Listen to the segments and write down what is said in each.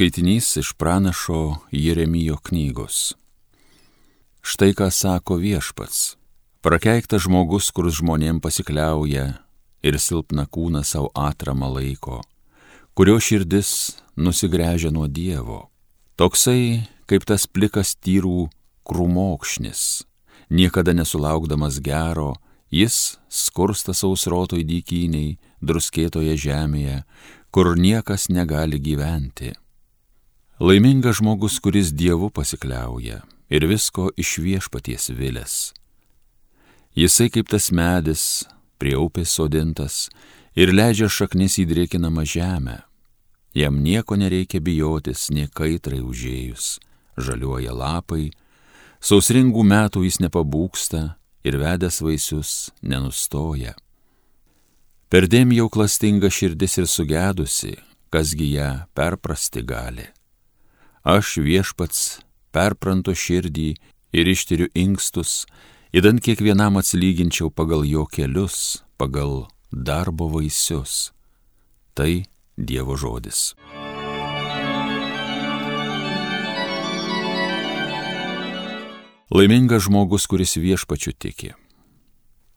Skaitinys iš pranašo Jeremijo knygos. Štai ką sako viešpats. Prakeiktas žmogus, kur žmonėm pasikliauja ir silpna kūną savo atramą laiko, kurio širdis nusigręžia nuo Dievo. Toksai kaip tas plikas tyrų krūmokšnis, niekada nesulaukdamas gero, jis skursta sausrotoj dykiniai, druskėtoje žemėje, kur niekas negali gyventi. Laimingas žmogus, kuris Dievu pasikliauja ir visko iš viešpaties vilės. Jisai kaip tas medis prie upės sodintas ir leidžia šaknis į drėkinamą žemę. Jam nieko nereikia bijotis, nie kaitrai užėjus, žaliuoja lapai, sausringų metų jis nepabūksta ir vedęs vaisius nenustoja. Perdėm jau klastinga širdis ir sugedusi, kasgi ją perprasti gali. Aš viešpats perprantu širdį ir ištiriu inkstus, įdant kiekvienam atsilyginčiau pagal jo kelius, pagal darbo vaisius. Tai Dievo žodis. Laimingas žmogus, kuris viešpačiu tiki.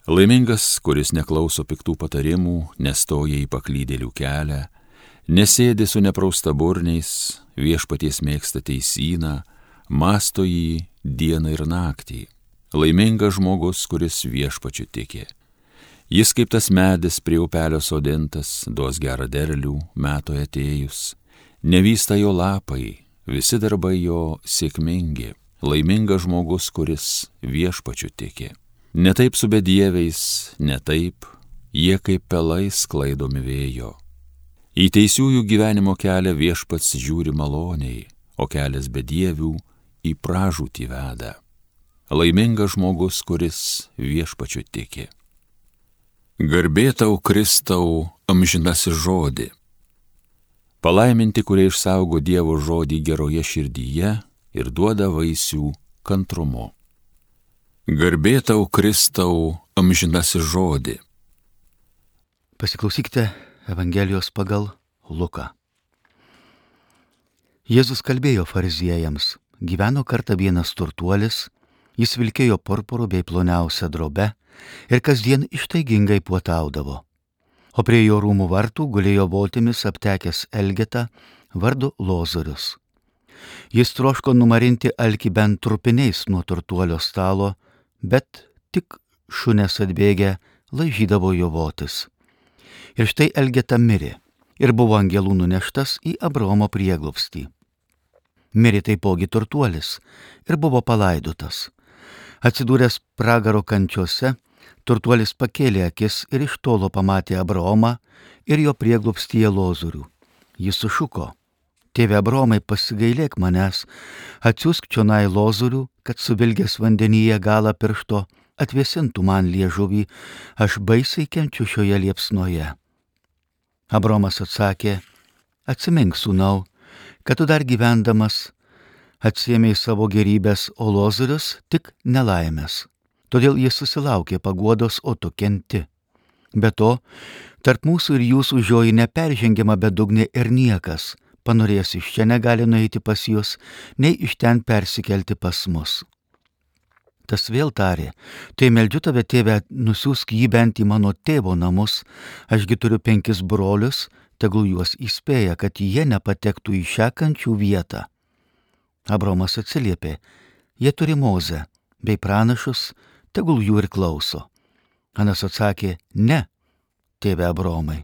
Laimingas, kuris neklauso piktų patarimų, nestoja į paklydėlių kelią, nesėdi su neprausta burniais, viešpaties mėgsta teisyną, masto jį dieną ir naktį. Laimingas žmogus, kuris viešpačiu tiki. Jis kaip tas medis prie upelio sodintas, duos gerą derlių, metų atėjus. Nevysta jo lapai, visi darbai jo sėkmingi. Laimingas žmogus, kuris viešpačiu tiki. Netaip su bedieviais, netaip, jie kaip pelai sklaidomi vėjo Į teisiųjų gyvenimo kelią viešpats žiūri maloniai, o kelias bedievių į pražūtį veda. Laimingas žmogus, kuris viešpačiu tiki. Garbėtau Kristau amžinasi žodį. Palaiminti, kurie išsaugo Dievo žodį geroje širdyje ir duoda vaisių kantrumu. Garbėtau Kristau amžinasi žodį. Pasiklausykite Evangelijos pagal Luką. Jėzus kalbėjo fariziejams, gyveno kartą vienas turtuolis, jis vilkėjo purpurų bei ploniausią drobę ir kasdien ištaigingai puotaudavo. O prie jo rūmų vartų gulėjo votimis aptekęs Elgeta vardu Lozorius. Jis troško numarinti alkį bent trupiniais nuo turtuolio stalo, bet tik šunės atbėgę laižydavo jo votis. Ir štai Elgeta mirė ir buvo angelų nuneštas į Abraomo prieglopstį. Mirė taipogi turtuolis ir buvo palaidotas. Atsidūręs pragaro kančiuose, turtuolis pakėlė akis ir iš tolo pamatė Abraomą ir jo prieglopstyje lozorių. Jis sušuko. Tėve Abromai, pasigailėk manęs, atsiųsk čionai lozorių, kad suvilgęs vandenyje galą piršto atvėsintų man liežuvį, aš baisiai kenčiu šioje liepsnoje. Abromas atsakė, atsimink sūnau, kad tu dar gyvendamas atsiemiai savo gerybės, o Lozorius tik nelaimės. Todėl jis susilaukė paguodos, o tu kenti. Be to, tarp mūsų ir jūsų žioji neperžengiama bedugnė ir niekas, panorės iš čia negali nueiti pas jūs, nei iš ten persikelti pas mus. Tas vėl tarė, tai meldžiu tave, tėve, nusiųsk jį bent į mano tėvo namus, ašgi turiu penkis brolius, tegul juos įspėja, kad jie nepatektų į šią kančių vietą. Abromas atsiliepė, jie turi mozę, bei pranašus, tegul jų ir klauso. Anas atsakė, ne, tėve Abromai,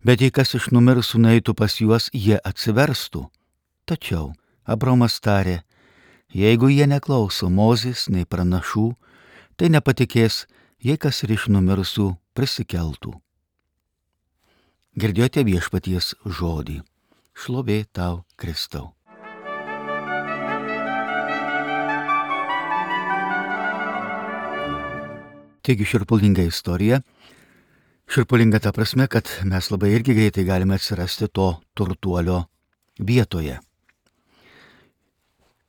bet jei kas iš numirusių nueitų pas juos, jie atsiverstų. Tačiau Abromas tarė, Jeigu jie neklauso Mozės nei pranašų, tai nepatikės, jei kas ir iš numirusių prisikeltų. Girdėjote viešpaties žodį. Šlovė tau, Kristau. Taigi širpulinga istorija. Širpulinga ta prasme, kad mes labai irgi greitai galime atsirasti to turtuolio vietoje.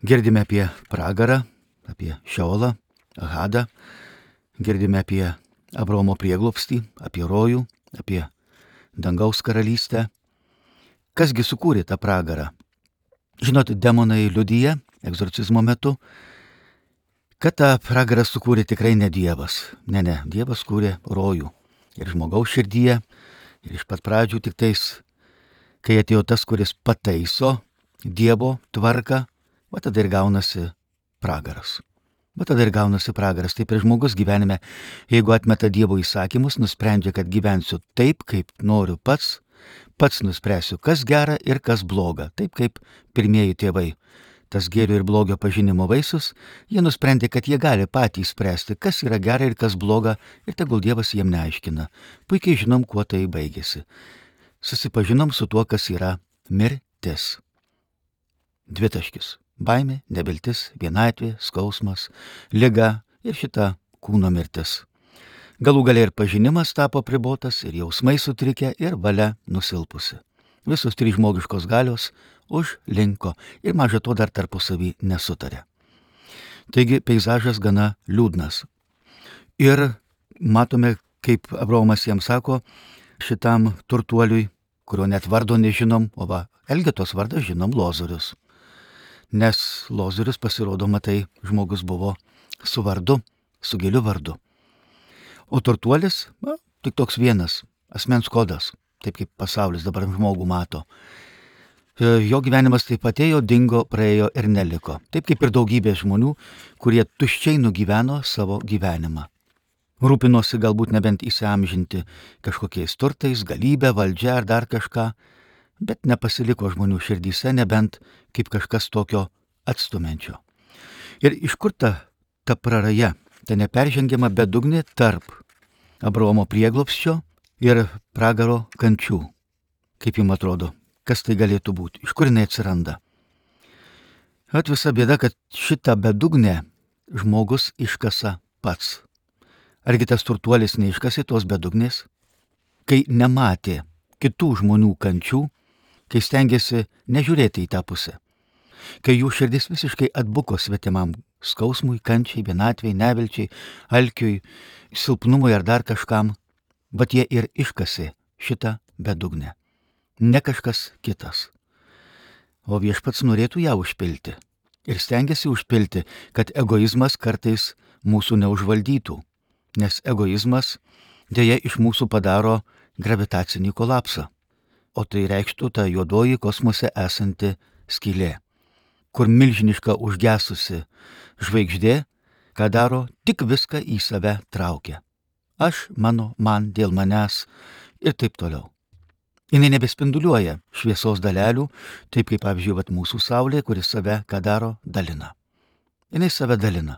Girdime apie pragarą, apie Šiolą, Hadą, girdime apie Abromo prieglopstį, apie rojų, apie dangaus karalystę. Kasgi sukūrė tą pragarą? Žinot, demonai liudyja egzorcizmo metu, kad tą pragarą sukūrė tikrai ne Dievas. Ne, ne, Dievas kūrė rojų. Ir žmogaus širdyje. Ir iš pat pradžių tik tais, kai atėjo tas, kuris pataiso Dievo tvarką, va tada ir gaunasi pragaras. Va tada ir gaunasi pragaras. Taip ir žmogus gyvenime, jeigu atmeta Dievo įsakymus, nusprendžia, kad gyvensiu taip, kaip noriu pats, pats nuspręsiu, kas gera ir kas bloga. Taip kaip pirmieji tėvai. Tas gėrio ir blogio pažinimo vaisius, jie nusprendė, kad jie gali patys spręsti, kas yra gera ir kas bloga, ir tegul Dievas jiem neaiškina. Puikiai žinom, kuo tai baigėsi. Susipažinom su tuo, kas yra mirtis. Dvitaškis baimė, neviltis, vienatvė, skausmas, lyga ir šita kūno mirtis. Galų galia ir pažinimas tapo pribotas, ir jausmai sutrikę, ir valia nusilpusi. Visos trys žmogiškos galios užlinko ir maža to dar tarpusavį nesutarė. Taigi peizažas gana liūdnas. Ir matome, kaip Abraomas jam sako, šitam turtuoliui, kurio net vardo nežinom, o va, Elgetos vardą žinom Lozorius nes Lozorius pasirodo, matai, žmogus buvo su vardu, su giliu vardu. O turtuolis, na, tik toks vienas, asmens kodas, taip kaip pasaulis dabar žmogų mato. E, jo gyvenimas taip atėjo, dingo, praėjo ir neliko. Taip kaip ir daugybė žmonių, kurie tuščiai nugyveno savo gyvenimą. Rūpinosi galbūt nebent įsiamžinti kažkokiais turtais, galybę, valdžia ar dar kažką, bet nepasiliko žmonių širdyse nebent kaip kažkas tokio atstumenčio. Ir iš kur ta, ta praraja, ta neperžengiama bedugnė tarp Abraomo prieglopščio ir pragaro kančių. Kaip jums atrodo, kas tai galėtų būti, iš kur jinai atsiranda? At visa bėda, kad šitą bedugnę žmogus iškasa pats. Argi tas turtuolis neiškasi tos bedugnės? Kai nematė kitų žmonių kančių, kai stengiasi nežiūrėti į tą pusę, kai jų širdis visiškai atbuko svetimam skausmui, kančiai, vienatvėjai, nevilčiai, alkiui, silpnumui ar dar kažkam, bet jie ir iškasi šitą bedugnę. Ne kažkas kitas. O viešpats norėtų ją užpilti. Ir stengiasi užpilti, kad egoizmas kartais mūsų neužvaldytų. Nes egoizmas dėja iš mūsų padaro gravitacinį kolapsą o tai reikštų ta juodoji kosmose esanti skylė, kur milžiniška užgesusi žvaigždė, ką daro, tik viską į save traukia. Aš, mano, man, dėl manęs ir taip toliau. Jis nebespinduliuoja šviesos dalelių, taip kaip, pavyzdžiui, vat, mūsų Saulė, kuris save, ką daro, dalina. Jis save dalina.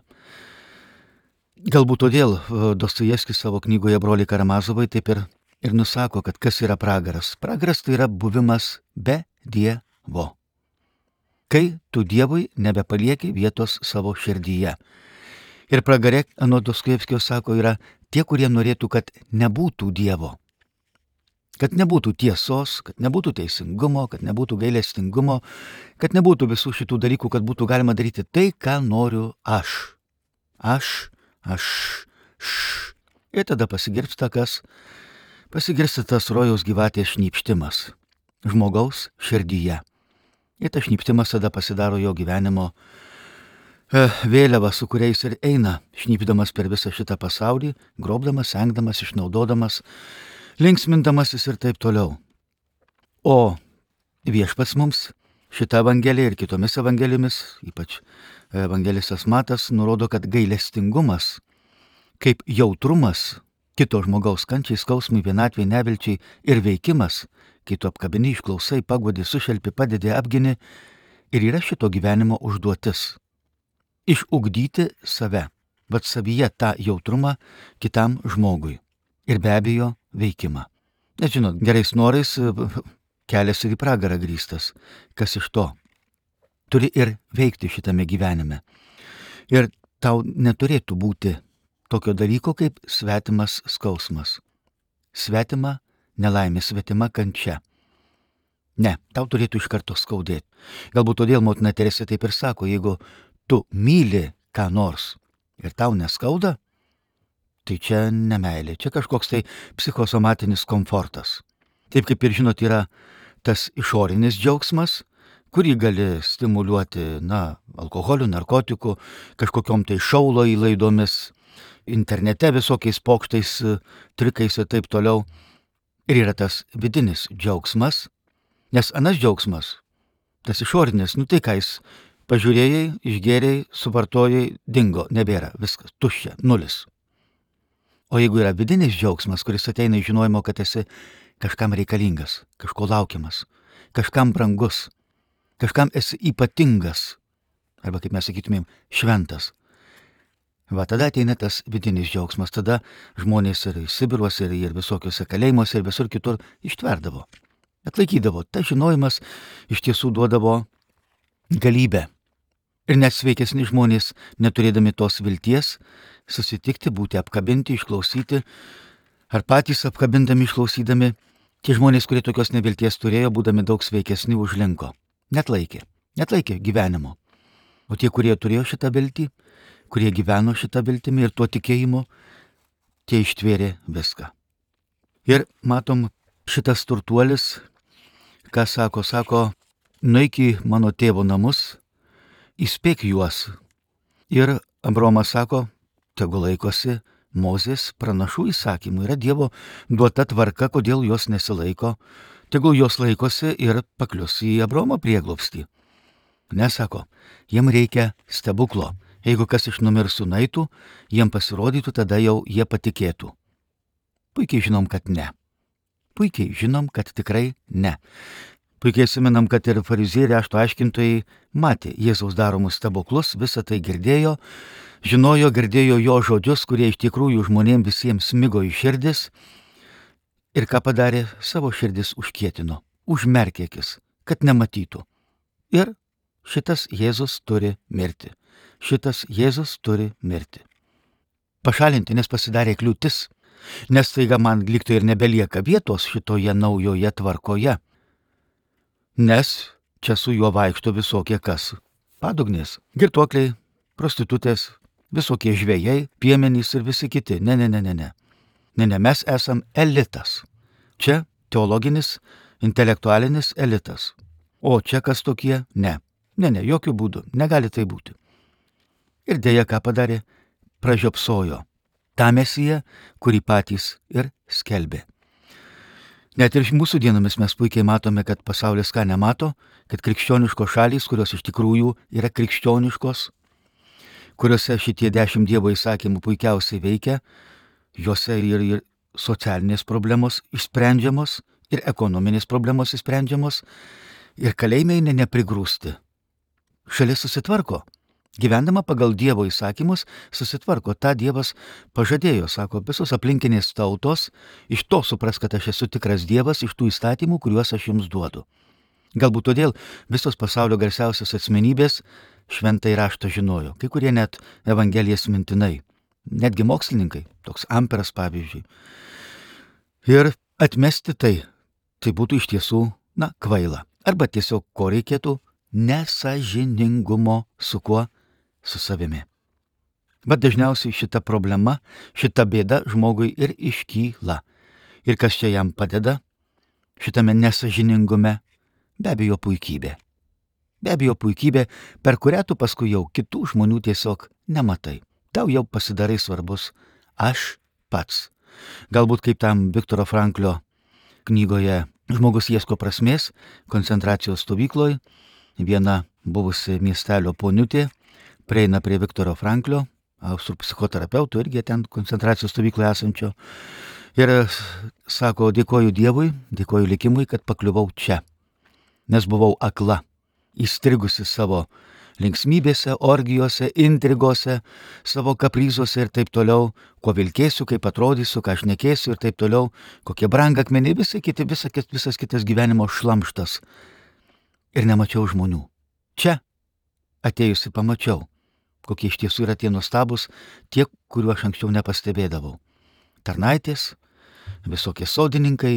Galbūt todėl e, Dostojevskis savo knygoje Broliai Karamazovai taip ir ir nusako, kad kas yra pragaras. Pragaras tai yra buvimas be Dievo. Kai tu Dievui nebepalieki vietos savo širdyje. Ir pragarė, anot Doskevskio sako, yra tie, kurie norėtų, kad nebūtų Dievo. Kad nebūtų tiesos, kad nebūtų teisingumo, kad nebūtų gailestingumo, kad nebūtų visų šitų dalykų, kad būtų galima daryti tai, ką noriu aš. Aš, aš, š. Ir tada pasigirpsta kas pasigirsta tas rojaus gyvatės šnypštimas žmogaus širdyje. Ir tas šnypštimas tada pasidaro jo gyvenimo e, vėliava, su kuriais ir eina, šnypdamas per visą šitą pasaulį, grobdamas, engdamas, išnaudodamas, linksmindamasis ir taip toliau. O viešpats mums šitą evangeliją ir kitomis evangelijomis, ypač evangelistas Matas, nurodo, kad gailestingumas kaip jautrumas kito žmogaus kančiai, skausmui, vienatvė, nevilčiai ir veikimas, kai tu apkabini, išklausai, pagodi, sušelpi, padedi, apgini ir yra šito gyvenimo užduotis. Išugdyti save, bet savyje tą jautrumą kitam žmogui. Ir be abejo veikimą. Nes žinot, gerais norais kelias ir į pragarą grįstas. Kas iš to? Turi ir veikti šitame gyvenime. Ir tau neturėtų būti tokio dalyko kaip svetimas skausmas. Svetima nelaimė, svetima kančia. Ne, tau turėtų iš karto skaudėti. Galbūt todėl motina Teresė taip ir sako, jeigu tu myli ką nors ir tau neskauda, tai čia nemailė, čia kažkoks tai psichosomatinis komfortas. Taip kaip ir žinot, yra tas išorinis džiaugsmas, kurį gali stimuliuoti, na, alkoholiu, narkotiku, kažkokiom tai šaulo įlaidomis, internete visokiais pokštais, trikais ir taip toliau. Ir yra tas vidinis džiaugsmas, nes anas džiaugsmas, tas išorinis, nu tai ką jis pažiūrėjai, išgėrėjai, suvartojai, dingo, nebėra, viskas, tuščia, nulis. O jeigu yra vidinis džiaugsmas, kuris ateina iš žinojimo, kad esi kažkam reikalingas, kažko laukiamas, kažkam brangus, kažkam esi ypatingas, arba kaip mes sakytumėm, šventas. Va tada ateina tas vidinis džiaugsmas, tada žmonės ir Sibiruose, ir, ir visokiuose kalėjimuose, ir visur kitur ištverdavo. Atlaikydavo. Ta žinojimas iš tiesų duodavo galybę. Ir net sveikesni žmonės, neturėdami tos vilties, susitikti, būti apkabinti, išklausyti, ar patys apkabindami, išklausydami, tie žmonės, kurie tokios nevilties turėjo, būdami daug sveikesni, užlinko. Net laikė, net laikė gyvenimo. O tie, kurie turėjo šitą viltį, kurie gyveno šitą viltimį ir tuo tikėjimu, tie ištvėrė viską. Ir matom, šitas turtuolis, ką sako, sako, nueik į mano tėvo namus, įspėk juos. Ir Abromas sako, tegu laikosi Mozės pranašų įsakymų, yra Dievo duota tvarka, kodėl jos nesilaiko, tegul jos laikosi ir paklius į Abromo prieglopstį. Nesako, jiem reikia stebuklo. Jeigu kas iš numirsų naitų, jiem pasirodytų, tada jau jie patikėtų. Puikiai žinom, kad ne. Puikiai žinom, kad tikrai ne. Puikiai siminam, kad ir farizieriai ašto aiškintojai matė Jėzaus daromus stebuklus, visą tai girdėjo, žinojo, girdėjo jo žodžius, kurie iš tikrųjų žmonėms visiems smigo į širdis Ir ką padarė, savo širdis užkietino, užmerkė akis, kad nematytų. Ir šitas Jėzus turi mirti. Šitas Jėzus turi mirti. Pašalinti, nes pasidarė kliūtis, nes taiga man liktai ir nebelieka vietos šitoje naujoje tvarkoje. Nes čia su juo vaikšto visokie kas. Padugnės, girtuokliai, prostitutės, visokie žvėjai, piemenys ir visi kiti. Ne, ne, ne, ne, ne. Ne, ne, mes esam elitas. Čia teologinis, intelektualinis elitas. O čia kas tokie? Ne. Ne, ne, jokių būdų. Negali tai būti. Ir dėja, ką padarė? Pražiopsojo tą mesiją, kurį patys ir skelbė. Net ir mūsų dienomis mes puikiai matome, kad pasaulis ką nemato, kad krikščioniškos šalys, kurios iš tikrųjų yra krikščioniškos, kuriuose šitie dešimt Dievo įsakymų puikiausiai veikia, Juose ir, ir socialinės problemos išsprendžiamos, ir ekonominės problemos išsprendžiamos, ir kalėjimai ne neprigrūsti. Šalis susitvarko. Gyvendama pagal Dievo įsakymus susitvarko. Ta Dievas pažadėjo, sako, visos aplinkinės tautos, iš to supras, kad aš esu tikras Dievas, iš tų įstatymų, kuriuos aš jums duodu. Galbūt todėl visos pasaulio garsiausios asmenybės šventai raštą žinojo, kai kurie net Evangelijas mintinai netgi mokslininkai, toks Amperas pavyzdžiui. Ir atmesti tai, tai būtų iš tiesų, na, kvaila. Arba tiesiog ko reikėtų nesažiningumo su kuo? Su savimi. Bet dažniausiai šita problema, šita bėda žmogui ir iškyla. Ir kas čia jam padeda? Šitame nesažiningume be abejo puikybė. Be abejo puikybė, per kurią tu paskui jau kitų žmonių tiesiog nematai tau jau pasidarai svarbus aš pats. Galbūt kaip tam Viktoro Franklio knygoje Žmogus ieško prasmės koncentracijos stovykloje viena buvusi miestelio poniutė prieina prie Viktoro Franklio, austrų psichoterapeutų irgi ten koncentracijos stovykloje esančio. Ir sako, dėkoju Dievui, dėkoju likimui, kad pakliuvau čia. Nes buvau akla, įstrigusi savo linksmybėse, orgijose, intrigose, savo kapryzuose ir taip toliau, kuo vilkėsiu, kaip atrodysiu, ką aš nekėsiu ir taip toliau, kokie brangakmeniai, visi kiti, visa, visas kitas gyvenimo šlamštas. Ir nemačiau žmonių. Čia, atėjusi, pamačiau, kokie iš tiesų yra tie nuostabus, tie, kuriuos aš anksčiau nepastebėdavau. Tarnaitės, visokie sodininkai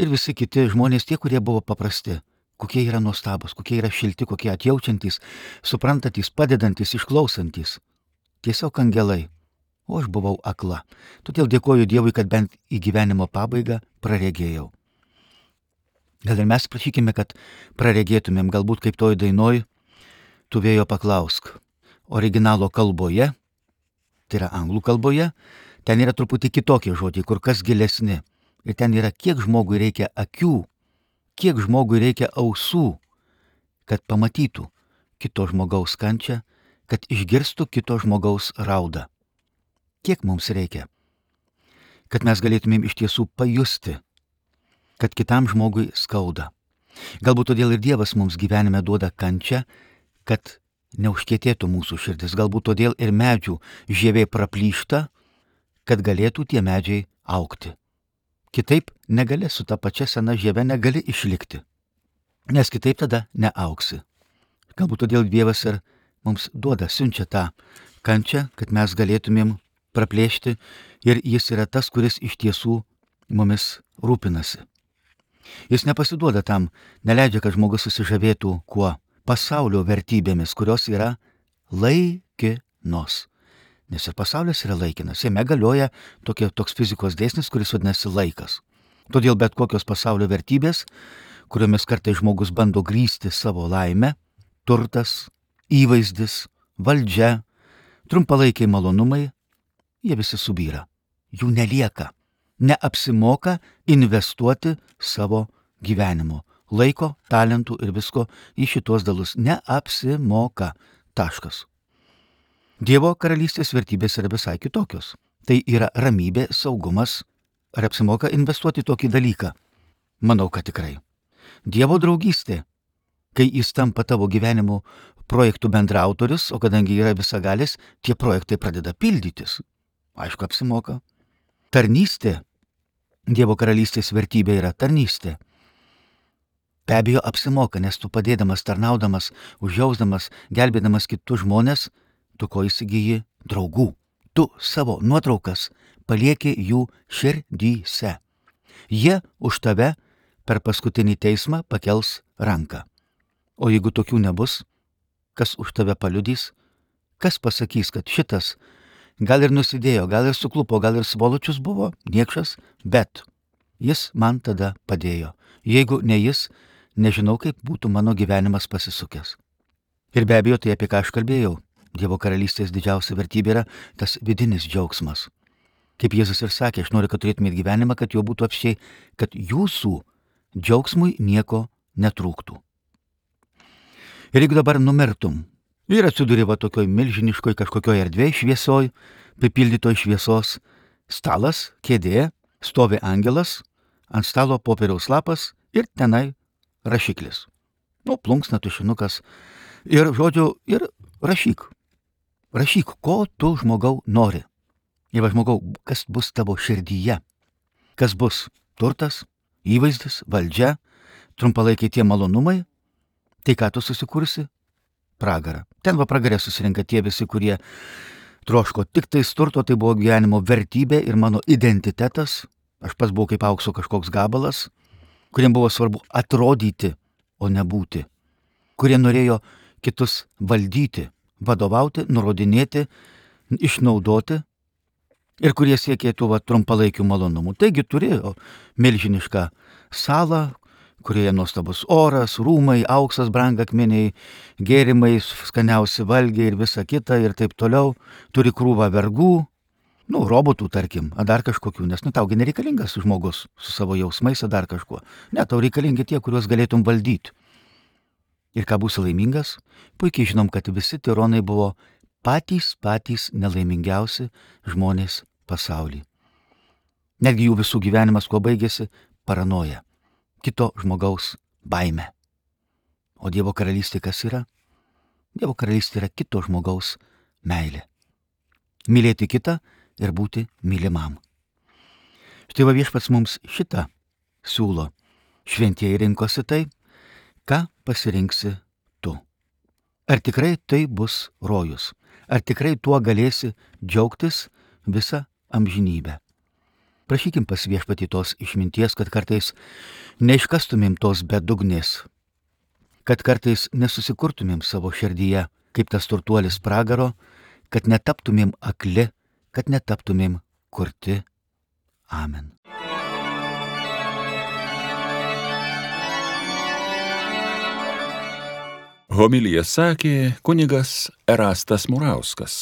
ir visi kiti žmonės, tie, kurie buvo paprasti kokie yra nuostabus, kokie yra šilti, kokie atjaučiantys, suprantantis, padedantis, išklausantis. Tiesiog angelai. O aš buvau akla. Todėl dėkoju Dievui, kad bent į gyvenimo pabaigą praregėjau. Gal ir mes prašykime, kad praregėtumėm, galbūt kaip toj dainoj, tu vėjo paklausk. Originalo kalboje, tai yra anglų kalboje, ten yra truputį kitokie žodžiai, kur kas gilesni. Ir ten yra, kiek žmogui reikia akių, kiek žmogui reikia ausų, kad pamatytų kito žmogaus kančią, kad išgirstų kito žmogaus raudą. Kiek mums reikia, kad mes galėtumėm iš tiesų pajusti, kad kitam žmogui skauda. Galbūt todėl ir Dievas mums gyvenime duoda kančią, kad neužkėtėtų mūsų širdis. Galbūt todėl ir medžių žievė praplyšta, kad galėtų tie medžiai aukti. Kitaip negali su ta pačia sena žieve negali išlikti, nes kitaip tada neauksi. Galbūt todėl Dievas ir mums duoda, siunčia tą kančią, kad mes galėtumėm praplėšti ir jis yra tas, kuris iš tiesų mumis rūpinasi. Jis nepasiduoda tam, neleidžia, kad žmogus susižavėtų kuo pasaulio vertybėmis, kurios yra laikinos. Nes ir pasaulis yra laikinas, jame galioja tokie, toks fizikos dėsnis, kuris vadinasi laikas. Todėl bet kokios pasaulio vertybės, kuriomis kartai žmogus bando grįsti savo laimę, turtas, įvaizdis, valdžia, trumpalaikiai malonumai, jie visi subyra. Jų nelieka neapsimoka investuoti savo gyvenimo. Laiko, talentų ir visko į šitos dalus neapsimoka. Taškas. Dievo karalystės vertybės yra visai kitokios. Tai yra ramybė, saugumas. Ar apsimoka investuoti tokį dalyką? Manau, kad tikrai. Dievo draugystė. Kai jis tampa tavo gyvenimo projektų bendrautorius, o kadangi yra visagalis, tie projektai pradeda pildytis. Aišku, apsimoka. Tarnystė. Dievo karalystės vertybė yra tarnystė. Be abejo, apsimoka, nes tu padėdamas, tarnaudamas, užjausdamas, gelbėdamas kitus žmonės, tu ko įsigyji draugų. Tu savo nuotraukas palieki jų širdyse. Jie už tave per paskutinį teismą pakels ranką. O jeigu tokių nebus, kas už tave paliudys, kas pasakys, kad šitas gal ir nusidėjo, gal ir suklupo, gal ir svolučius buvo, niekšas, bet jis man tada padėjo. Jeigu ne jis, nežinau, kaip būtų mano gyvenimas pasisukęs. Ir be abejo, tai apie ką aš kalbėjau. Dievo karalystės didžiausia vertybė yra tas vidinis džiaugsmas. Kaip Jėzus ir sakė, aš noriu, kad turėtumėte gyvenimą, kad jo būtų apšiai, kad jūsų džiaugsmui nieko netrūktų. Ir jeigu dabar numirtum, Ir atsiduri va tokioj milžiniškoj kažkokioj erdvėj šviesoj, pripildytoj šviesos, stalas, kėdė, stovi angelas, ant stalo popieriaus lapas ir tenai rašiklis. Nu, plunksna tušinukas. Ir žodžiu, ir rašyk. Rašyk, ko tu žmogau nori. Va žmogau, kas bus tavo širdyje. Kas bus turtas, įvaizdis, valdžia, trumpalaikiai tie malonumai, tai ką tu susikursi, pragarą. Ten va pragarė susirinka tie visi, kurie troško tik tai turto, tai buvo gyvenimo vertybė ir mano identitetas. Aš pats buvau kaip aukso kažkoks gabalas, kuriem buvo svarbu atrodyti, o ne būti. Kurie norėjo kitus valdyti, vadovauti, nurodinėti, išnaudoti ir kurie siekė tų va, trumpalaikių malonumų. Taigi turėjo milžinišką salą, kurioje nuostabus oras, rūmai, auksas, brangakmeniai, gėrimai, skaniausi valgiai ir visa kita ir taip toliau, turi krūvą vergų, nu, robotų, tarkim, ar dar kažkokių, nes, nu, taugi nereikalingas žmogus su savo jausmais ar dar kažkuo. Ne, tau reikalingi tie, kuriuos galėtum valdyti. Ir ką būsi laimingas? Puikiai žinom, kad visi tironai buvo patys patys nelaimingiausi žmonės pasaulyje. Netgi jų visų gyvenimas kuo baigėsi - paranoja kito žmogaus baime. O Dievo karalystė kas yra? Dievo karalystė yra kito žmogaus meilė. Mylėti kitą ir būti mylimam. Štai va viešpats mums šitą siūlo. Šventieji rinkosi tai, ką pasirinksi tu. Ar tikrai tai bus rojus? Ar tikrai tuo galėsi džiaugtis visą amžinybę? Prašykim pas viešpati tos išminties, kad kartais neiškastumėm tos bedugnės, kad kartais nesusikurtumėm savo širdyje, kaip tas turtuolis pragaro, kad netaptumėm akli, kad netaptumėm kurti. Amen. Homilija sakė kunigas Erastas Murauskas.